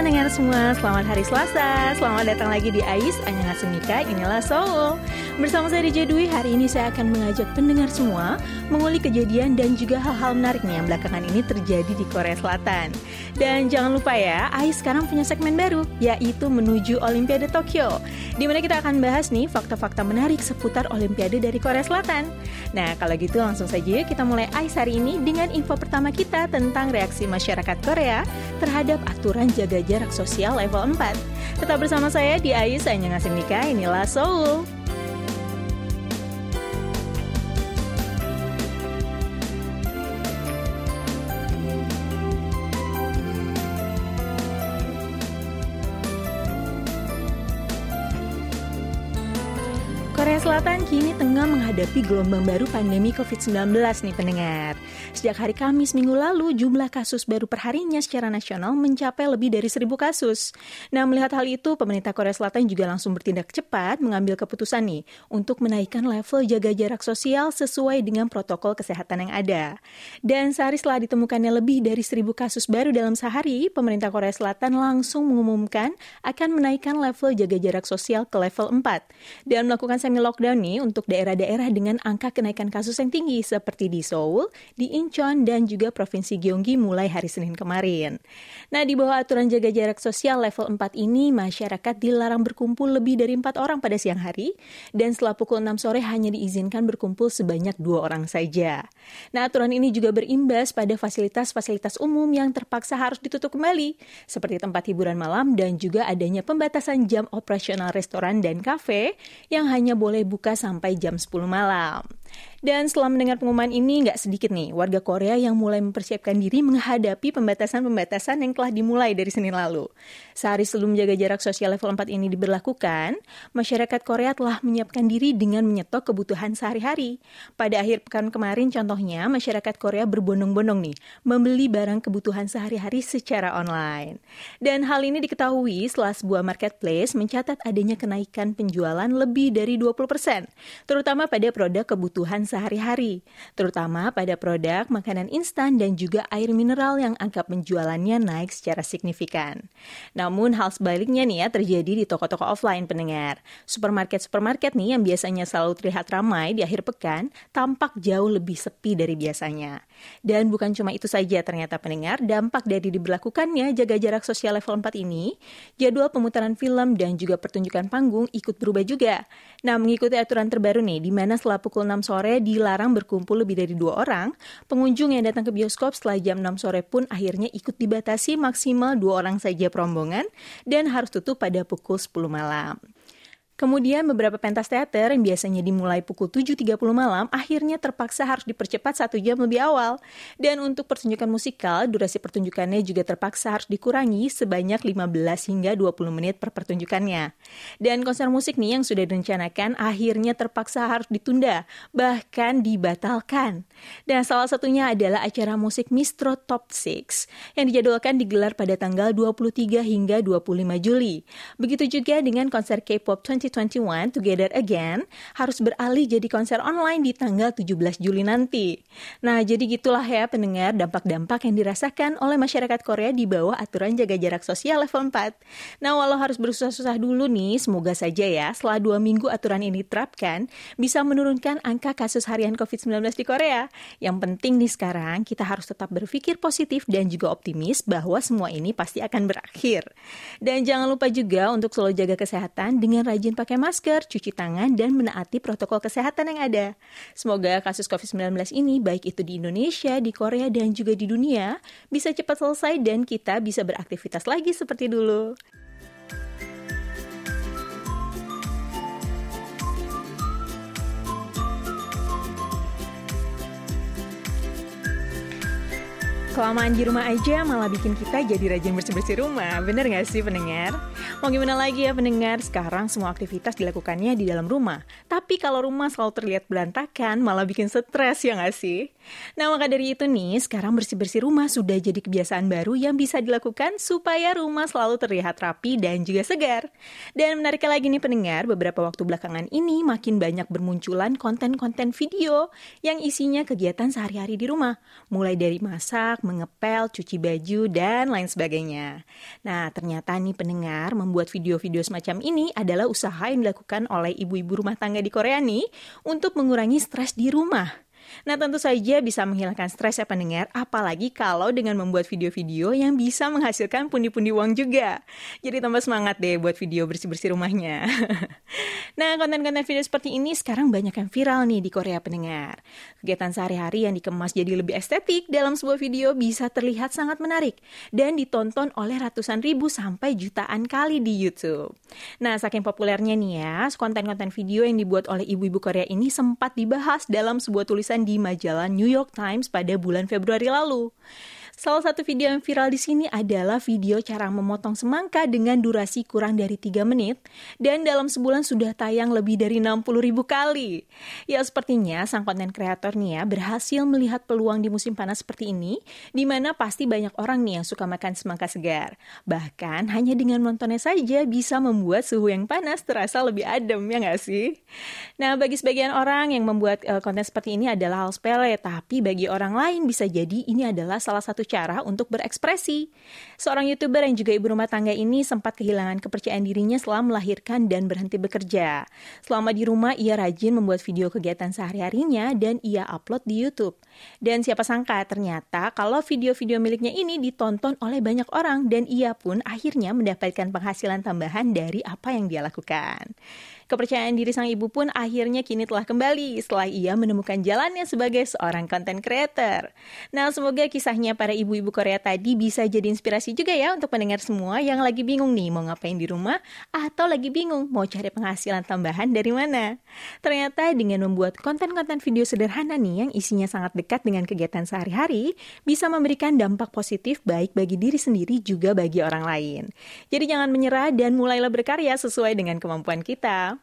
Pendengar semua, selamat hari Selasa. Selamat datang lagi di AIS Annyeonghaseyo inilah Seoul. Bersama saya DJ Dwi, hari ini saya akan mengajak pendengar semua mengulik kejadian dan juga hal-hal menarik nih yang belakangan ini terjadi di Korea Selatan. Dan jangan lupa ya, AIS sekarang punya segmen baru, yaitu menuju Olimpiade Tokyo. Di mana kita akan bahas nih fakta-fakta menarik seputar Olimpiade dari Korea Selatan. Nah, kalau gitu langsung saja kita mulai AIS hari ini dengan info pertama kita tentang reaksi masyarakat Korea terhadap aturan jaga jarak sosial level 4. Tetap bersama saya di AIS ngasih Nikah, inilah Seoul. Selatan kini tengah menghadapi gelombang baru pandemi COVID-19 nih pendengar. Sejak hari Kamis minggu lalu, jumlah kasus baru perharinya secara nasional mencapai lebih dari seribu kasus. Nah, melihat hal itu, pemerintah Korea Selatan juga langsung bertindak cepat mengambil keputusan nih untuk menaikkan level jaga jarak sosial sesuai dengan protokol kesehatan yang ada. Dan sehari setelah ditemukannya lebih dari seribu kasus baru dalam sehari, pemerintah Korea Selatan langsung mengumumkan akan menaikkan level jaga jarak sosial ke level 4 dan melakukan semi lockdown nih untuk daerah-daerah dengan angka kenaikan kasus yang tinggi seperti di Seoul, di Incheon, dan juga Provinsi Gyeonggi mulai hari Senin kemarin. Nah, di bawah aturan jaga jarak sosial level 4 ini, masyarakat dilarang berkumpul lebih dari empat orang pada siang hari, dan setelah pukul 6 sore hanya diizinkan berkumpul sebanyak dua orang saja. Nah, aturan ini juga berimbas pada fasilitas-fasilitas umum yang terpaksa harus ditutup kembali, seperti tempat hiburan malam dan juga adanya pembatasan jam operasional restoran dan kafe yang hanya boleh buka sampai jam 10 malam. Dan setelah mendengar pengumuman ini, nggak sedikit nih warga Korea yang mulai mempersiapkan diri menghadapi pembatasan-pembatasan yang telah dimulai dari Senin lalu. Sehari sebelum jaga jarak sosial level 4 ini diberlakukan, masyarakat Korea telah menyiapkan diri dengan menyetok kebutuhan sehari-hari. Pada akhir pekan kemarin contohnya, masyarakat Korea berbondong-bondong nih, membeli barang kebutuhan sehari-hari secara online. Dan hal ini diketahui setelah sebuah marketplace mencatat adanya kenaikan penjualan lebih dari 20%, terutama pada produk kebutuhan sehari-hari, terutama pada produk makanan instan dan juga air mineral yang angka penjualannya naik secara signifikan. Namun hal sebaliknya nih ya terjadi di toko-toko offline pendengar. Supermarket-supermarket nih yang biasanya selalu terlihat ramai di akhir pekan tampak jauh lebih sepi dari biasanya. Dan bukan cuma itu saja ternyata pendengar, dampak dari diberlakukannya jaga jarak sosial level 4 ini, jadwal pemutaran film dan juga pertunjukan panggung ikut berubah juga. Nah, mengikuti aturan terbaru nih, di mana setelah pukul 6 sore dilarang berkumpul lebih dari dua orang, pengunjung yang datang ke bioskop setelah jam 6 sore pun akhirnya ikut dibatasi maksimal dua orang saja perombongan dan harus tutup pada pukul 10 malam. Kemudian beberapa pentas teater yang biasanya dimulai pukul 7.30 malam akhirnya terpaksa harus dipercepat satu jam lebih awal. Dan untuk pertunjukan musikal, durasi pertunjukannya juga terpaksa harus dikurangi sebanyak 15 hingga 20 menit per pertunjukannya. Dan konser musik nih yang sudah direncanakan akhirnya terpaksa harus ditunda, bahkan dibatalkan. Dan salah satunya adalah acara musik Mistro Top 6 yang dijadwalkan digelar pada tanggal 23 hingga 25 Juli. Begitu juga dengan konser K-pop 20 2021 Together Again harus beralih jadi konser online di tanggal 17 Juli nanti. Nah, jadi gitulah ya pendengar dampak-dampak yang dirasakan oleh masyarakat Korea di bawah aturan jaga jarak sosial level 4. Nah, walau harus bersusah-susah dulu nih, semoga saja ya setelah dua minggu aturan ini diterapkan, bisa menurunkan angka kasus harian COVID-19 di Korea. Yang penting nih sekarang, kita harus tetap berpikir positif dan juga optimis bahwa semua ini pasti akan berakhir. Dan jangan lupa juga untuk selalu jaga kesehatan dengan rajin pakai masker, cuci tangan, dan menaati protokol kesehatan yang ada. Semoga kasus COVID-19 ini, baik itu di Indonesia, di Korea, dan juga di dunia, bisa cepat selesai dan kita bisa beraktivitas lagi seperti dulu. Kelamaan di rumah aja malah bikin kita jadi rajin bersih-bersih rumah. Bener gak sih pendengar? Mau gimana lagi ya pendengar? Sekarang semua aktivitas dilakukannya di dalam rumah. Tapi kalau rumah selalu terlihat berantakan, malah bikin stres ya gak sih? Nah maka dari itu nih, sekarang bersih-bersih rumah sudah jadi kebiasaan baru yang bisa dilakukan supaya rumah selalu terlihat rapi dan juga segar. Dan menariknya lagi nih pendengar, beberapa waktu belakangan ini makin banyak bermunculan konten-konten video yang isinya kegiatan sehari-hari di rumah. Mulai dari masak, mengepel, cuci baju, dan lain sebagainya. Nah, ternyata nih pendengar, membuat video-video semacam ini adalah usaha yang dilakukan oleh ibu-ibu rumah tangga di Korea nih untuk mengurangi stres di rumah. Nah tentu saja bisa menghilangkan stres ya pendengar, apalagi kalau dengan membuat video-video yang bisa menghasilkan pundi-pundi uang juga. Jadi tambah semangat deh buat video bersih-bersih rumahnya. nah konten-konten video seperti ini sekarang banyak yang viral nih di Korea pendengar. Kegiatan sehari-hari yang dikemas jadi lebih estetik dalam sebuah video bisa terlihat sangat menarik dan ditonton oleh ratusan ribu sampai jutaan kali di YouTube. Nah saking populernya nih ya, konten-konten video yang dibuat oleh ibu-ibu Korea ini sempat dibahas dalam sebuah tulisan di majalah New York Times pada bulan Februari lalu. Salah satu video yang viral di sini adalah video cara memotong semangka dengan durasi kurang dari 3 menit dan dalam sebulan sudah tayang lebih dari 60 ribu kali. Ya sepertinya sang konten kreator nih ya berhasil melihat peluang di musim panas seperti ini di mana pasti banyak orang nih yang suka makan semangka segar. Bahkan hanya dengan menontonnya saja bisa membuat suhu yang panas terasa lebih adem ya nggak sih? Nah bagi sebagian orang yang membuat uh, konten seperti ini adalah hal sepele tapi bagi orang lain bisa jadi ini adalah salah satu cara untuk berekspresi. Seorang YouTuber yang juga ibu rumah tangga ini sempat kehilangan kepercayaan dirinya setelah melahirkan dan berhenti bekerja. Selama di rumah, ia rajin membuat video kegiatan sehari-harinya dan ia upload di YouTube. Dan siapa sangka ternyata kalau video-video miliknya ini ditonton oleh banyak orang dan ia pun akhirnya mendapatkan penghasilan tambahan dari apa yang dia lakukan. Kepercayaan diri sang ibu pun akhirnya kini telah kembali setelah ia menemukan jalannya sebagai seorang content creator. Nah, semoga kisahnya para ibu-ibu Korea tadi bisa jadi inspirasi juga ya untuk pendengar semua yang lagi bingung nih mau ngapain di rumah atau lagi bingung mau cari penghasilan tambahan dari mana. Ternyata dengan membuat konten-konten video sederhana nih yang isinya sangat dekat dengan kegiatan sehari-hari bisa memberikan dampak positif baik bagi diri sendiri juga bagi orang lain. Jadi jangan menyerah dan mulailah berkarya sesuai dengan kemampuan kita.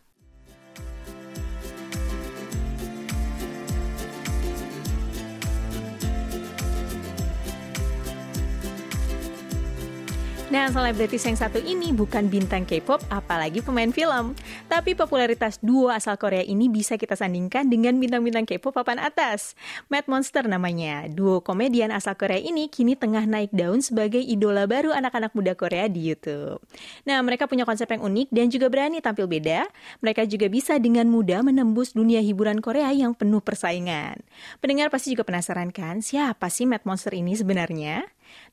Nah, selebritis yang satu ini bukan bintang K-pop, apalagi pemain film. Tapi popularitas duo asal Korea ini bisa kita sandingkan dengan bintang-bintang K-pop papan atas. Mad Monster namanya. Duo komedian asal Korea ini kini tengah naik daun sebagai idola baru anak-anak muda Korea di YouTube. Nah, mereka punya konsep yang unik dan juga berani tampil beda. Mereka juga bisa dengan mudah menembus dunia hiburan Korea yang penuh persaingan. Pendengar pasti juga penasaran kan, siapa sih Mad Monster ini sebenarnya?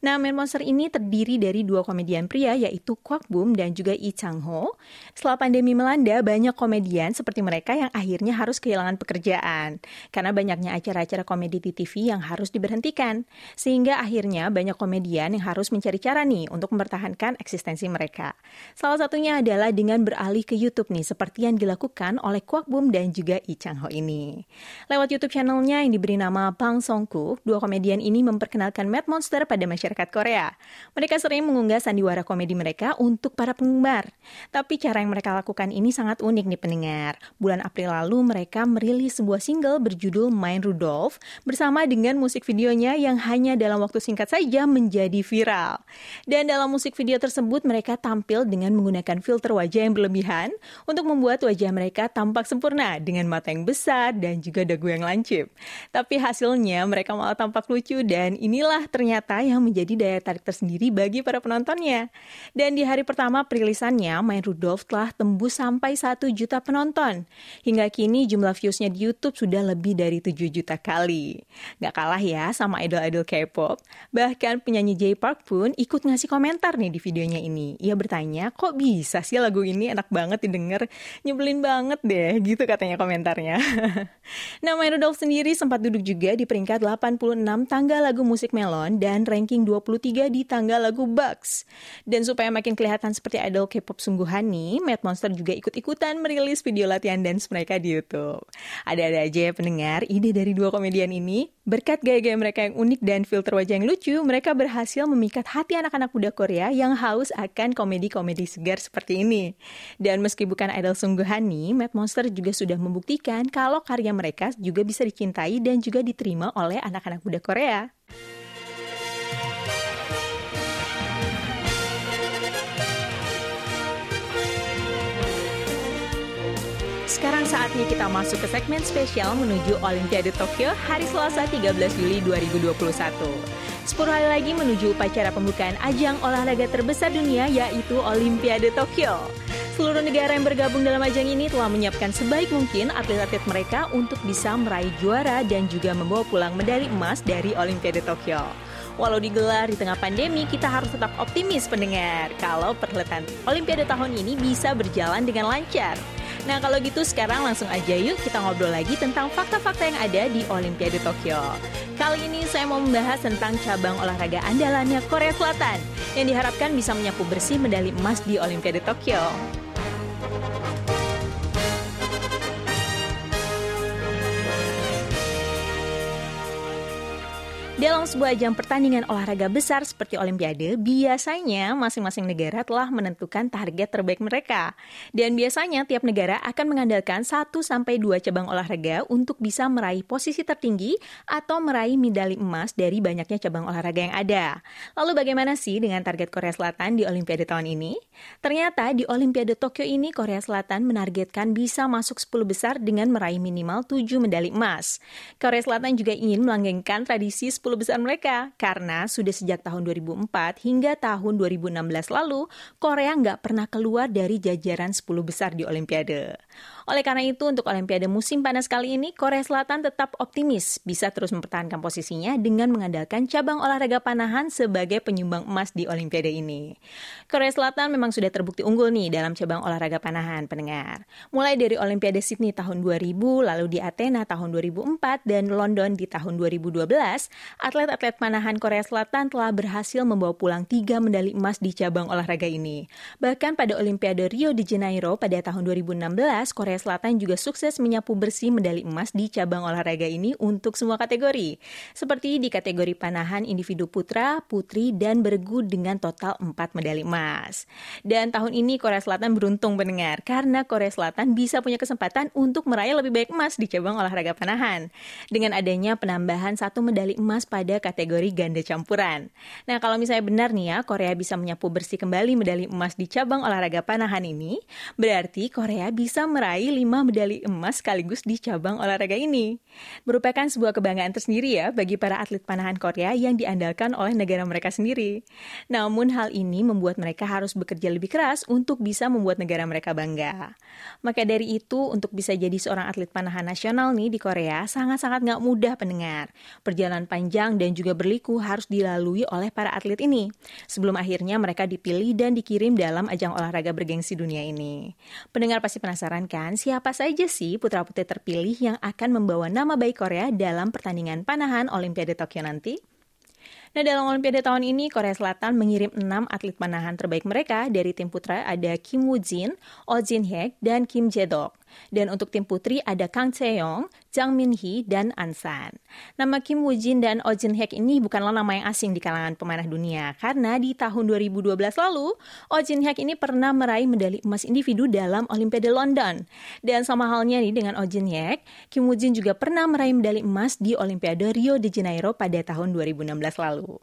Nah, Man Monster ini terdiri dari dua komedian pria yaitu Kwak Boom dan juga Lee Chang Ho. Setelah pandemi melanda, banyak komedian seperti mereka yang akhirnya harus kehilangan pekerjaan karena banyaknya acara-acara komedi di TV yang harus diberhentikan. Sehingga akhirnya banyak komedian yang harus mencari cara nih untuk mempertahankan eksistensi mereka. Salah satunya adalah dengan beralih ke YouTube nih seperti yang dilakukan oleh Kwak Boom dan juga Lee Chang Ho ini. Lewat YouTube channelnya yang diberi nama Bang Songku, dua komedian ini memperkenalkan Mad Monster pada pada masyarakat Korea. Mereka sering mengunggah sandiwara komedi mereka untuk para penggemar. Tapi cara yang mereka lakukan ini sangat unik nih pendengar. Bulan April lalu mereka merilis sebuah single berjudul Main Rudolph bersama dengan musik videonya yang hanya dalam waktu singkat saja menjadi viral. Dan dalam musik video tersebut mereka tampil dengan menggunakan filter wajah yang berlebihan untuk membuat wajah mereka tampak sempurna dengan mata yang besar dan juga dagu yang lancip. Tapi hasilnya mereka malah tampak lucu dan inilah ternyata yang yang menjadi daya tarik tersendiri bagi para penontonnya. Dan di hari pertama perilisannya, Main Rudolph telah tembus sampai 1 juta penonton. Hingga kini jumlah viewsnya di YouTube sudah lebih dari 7 juta kali. Gak kalah ya sama idol-idol K-pop. Bahkan penyanyi J Park pun ikut ngasih komentar nih di videonya ini. Ia bertanya, kok bisa sih lagu ini enak banget didengar? Nyebelin banget deh, gitu katanya komentarnya. nah, Main Rudolph sendiri sempat duduk juga di peringkat 86 tangga lagu musik melon dan ranking ranking 23 di tangga lagu Bugs. Dan supaya makin kelihatan seperti idol K-pop sungguhan nih, Mad Monster juga ikut-ikutan merilis video latihan dance mereka di YouTube. Ada-ada aja ya pendengar, ide dari dua komedian ini. Berkat gaya-gaya mereka yang unik dan filter wajah yang lucu, mereka berhasil memikat hati anak-anak muda Korea yang haus akan komedi-komedi segar seperti ini. Dan meski bukan idol sungguhan nih, Mad Monster juga sudah membuktikan kalau karya mereka juga bisa dicintai dan juga diterima oleh anak-anak muda Korea. Saatnya kita masuk ke segmen spesial menuju Olimpiade Tokyo hari Selasa 13 Juli 2021. 10 hari lagi menuju upacara pembukaan ajang olahraga terbesar dunia yaitu Olimpiade Tokyo. Seluruh negara yang bergabung dalam ajang ini telah menyiapkan sebaik mungkin atlet-atlet mereka untuk bisa meraih juara dan juga membawa pulang medali emas dari Olimpiade Tokyo. Walau digelar di tengah pandemi, kita harus tetap optimis pendengar kalau perhelatan Olimpiade tahun ini bisa berjalan dengan lancar. Nah kalau gitu sekarang langsung aja yuk kita ngobrol lagi tentang fakta-fakta yang ada di Olimpiade Tokyo. Kali ini saya mau membahas tentang cabang olahraga andalannya Korea Selatan yang diharapkan bisa menyapu bersih medali emas di Olimpiade Tokyo. Dalam sebuah ajang pertandingan olahraga besar seperti Olimpiade, biasanya masing-masing negara telah menentukan target terbaik mereka. Dan biasanya tiap negara akan mengandalkan 1 sampai 2 cabang olahraga untuk bisa meraih posisi tertinggi atau meraih medali emas dari banyaknya cabang olahraga yang ada. Lalu bagaimana sih dengan target Korea Selatan di Olimpiade tahun ini? Ternyata di Olimpiade Tokyo ini Korea Selatan menargetkan bisa masuk 10 besar dengan meraih minimal 7 medali emas. Korea Selatan juga ingin melanggengkan tradisi 10 besar mereka karena sudah sejak tahun 2004 hingga tahun 2016 lalu Korea nggak pernah keluar dari jajaran 10 besar di Olimpiade. Oleh karena itu, untuk Olimpiade musim panas kali ini, Korea Selatan tetap optimis bisa terus mempertahankan posisinya dengan mengandalkan cabang olahraga panahan sebagai penyumbang emas di Olimpiade ini. Korea Selatan memang sudah terbukti unggul nih dalam cabang olahraga panahan, pendengar. Mulai dari Olimpiade Sydney tahun 2000, lalu di Athena tahun 2004, dan London di tahun 2012, atlet-atlet panahan Korea Selatan telah berhasil membawa pulang tiga medali emas di cabang olahraga ini. Bahkan pada Olimpiade Rio de Janeiro pada tahun 2016, Korea Selatan juga sukses menyapu bersih medali emas di cabang olahraga ini untuk semua kategori. Seperti di kategori panahan individu putra, putri, dan bergu dengan total 4 medali emas. Dan tahun ini Korea Selatan beruntung mendengar karena Korea Selatan bisa punya kesempatan untuk meraih lebih baik emas di cabang olahraga panahan. Dengan adanya penambahan satu medali emas pada kategori ganda campuran. Nah kalau misalnya benar nih ya Korea bisa menyapu bersih kembali medali emas di cabang olahraga panahan ini, berarti Korea bisa meraih meraih 5 medali emas sekaligus di cabang olahraga ini. Merupakan sebuah kebanggaan tersendiri ya bagi para atlet panahan Korea yang diandalkan oleh negara mereka sendiri. Namun hal ini membuat mereka harus bekerja lebih keras untuk bisa membuat negara mereka bangga. Maka dari itu, untuk bisa jadi seorang atlet panahan nasional nih di Korea sangat-sangat nggak mudah pendengar. Perjalanan panjang dan juga berliku harus dilalui oleh para atlet ini. Sebelum akhirnya mereka dipilih dan dikirim dalam ajang olahraga bergengsi dunia ini. Pendengar pasti penasaran kan siapa saja sih putra-putri terpilih yang akan membawa nama baik Korea dalam pertandingan panahan Olimpiade Tokyo nanti? Nah, dalam Olimpiade tahun ini, Korea Selatan mengirim enam atlet panahan terbaik mereka. Dari tim putra ada Kim Woo Jin, Oh Jin Hyek, dan Kim Jae Dok. Dan untuk tim putri ada Kang Chae-yong, Jang Min-hee, dan Ansan. Nama Kim Woo Jin dan Oh Jin Hyek ini bukanlah nama yang asing di kalangan pemanah dunia, karena di tahun 2012 lalu, Oh Jin Hyek ini pernah meraih medali emas individu dalam Olimpiade London. Dan sama halnya nih dengan Oh Jin Hyek, Kim Woo Jin juga pernah meraih medali emas di Olimpiade Rio de Janeiro pada tahun 2016 lalu.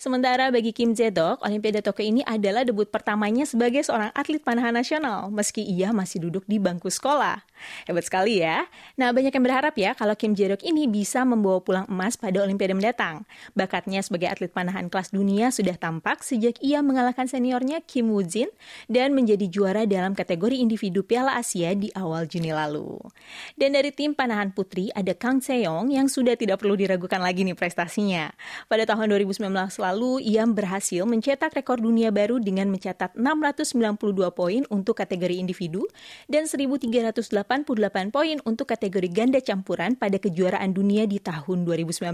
Sementara bagi Kim Jae-dok, Olimpiade Tokyo ini adalah debut pertamanya sebagai seorang atlet panahan nasional, meski ia masih duduk di bangku sekolah. Hebat sekali ya. Nah, banyak yang berharap ya kalau Kim Jae-dok ini bisa membawa pulang emas pada Olimpiade mendatang. Bakatnya sebagai atlet panahan kelas dunia sudah tampak sejak ia mengalahkan seniornya Kim Woo Jin dan menjadi juara dalam kategori individu Piala Asia di awal Juni lalu. Dan dari tim panahan putri ada Kang Seong yang sudah tidak perlu diragukan lagi nih prestasinya. Pada tahun 2019 lalu, ia berhasil mencetak rekor dunia baru dengan mencatat 692 poin untuk kategori individu dan 1388 poin untuk kategori ganda campuran pada kejuaraan dunia di tahun 2019.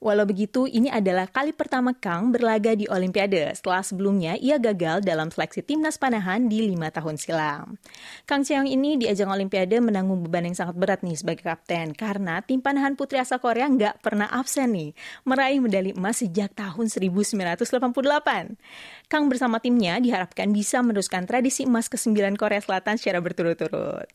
Walau begitu, ini adalah kali pertama Kang berlaga di Olimpiade setelah sebelumnya ia gagal dalam seleksi timnas panahan di lima tahun silam. Kang Cheong ini di ajang Olimpiade menanggung beban yang sangat berat nih sebagai kapten karena tim panahan putri asal Korea nggak pernah absen nih meraih medali emas sejak tahun tahun 1988. Kang bersama timnya diharapkan bisa meneruskan tradisi emas ke-9 Korea Selatan secara berturut-turut.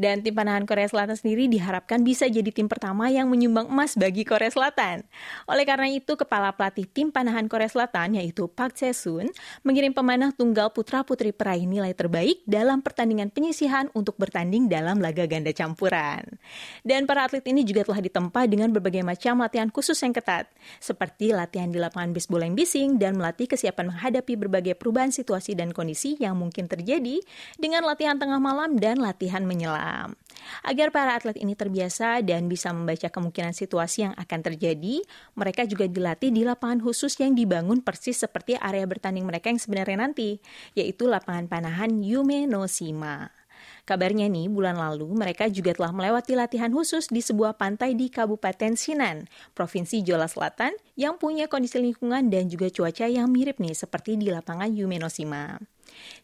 Dan tim panahan Korea Selatan sendiri diharapkan bisa jadi tim pertama yang menyumbang emas bagi Korea Selatan. Oleh karena itu, kepala pelatih tim panahan Korea Selatan yaitu Park Chae-sun mengirim pemanah tunggal putra-putri peraih nilai terbaik dalam pertandingan penyisihan untuk bertanding dalam laga ganda campuran. Dan para atlet ini juga telah ditempa dengan berbagai macam latihan khusus yang ketat, seperti latihan latihan di lapangan baseball yang bising dan melatih kesiapan menghadapi berbagai perubahan situasi dan kondisi yang mungkin terjadi dengan latihan tengah malam dan latihan menyelam. Agar para atlet ini terbiasa dan bisa membaca kemungkinan situasi yang akan terjadi, mereka juga dilatih di lapangan khusus yang dibangun persis seperti area bertanding mereka yang sebenarnya nanti, yaitu lapangan panahan Yume no Shima. Kabarnya nih, bulan lalu mereka juga telah melewati latihan khusus di sebuah pantai di Kabupaten Sinan, Provinsi Jola Selatan, yang punya kondisi lingkungan dan juga cuaca yang mirip nih seperti di lapangan Yumenosima.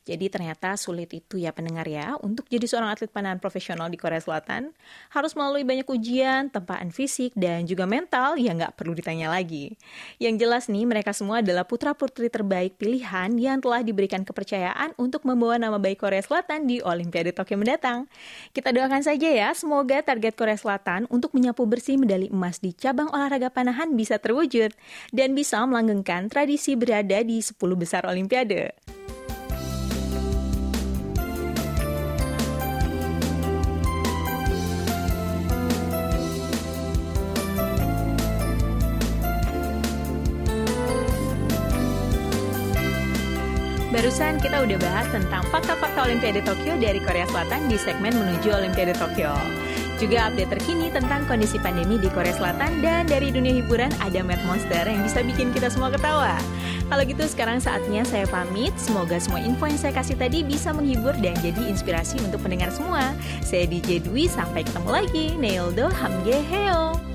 Jadi ternyata sulit itu ya pendengar ya untuk jadi seorang atlet panahan profesional di Korea Selatan. Harus melalui banyak ujian, tempaan fisik, dan juga mental yang nggak perlu ditanya lagi. Yang jelas nih mereka semua adalah putra-putri terbaik pilihan yang telah diberikan kepercayaan untuk membawa nama baik Korea Selatan di Olimpiade Tokyo mendatang. Kita doakan saja ya, semoga target Korea Selatan untuk menyapu bersih medali emas di cabang olahraga panahan bisa terwujud dan bisa melanggengkan tradisi berada di 10 besar Olimpiade. Barusan kita udah bahas tentang fakta-fakta Olimpiade Tokyo dari Korea Selatan di segmen menuju Olimpiade Tokyo. Juga update terkini tentang kondisi pandemi di Korea Selatan dan dari dunia hiburan ada Mad Monster yang bisa bikin kita semua ketawa. Kalau gitu sekarang saatnya saya pamit. Semoga semua info yang saya kasih tadi bisa menghibur dan jadi inspirasi untuk pendengar semua. Saya DJ Dwi, sampai ketemu lagi. Neildo Hamge Heo.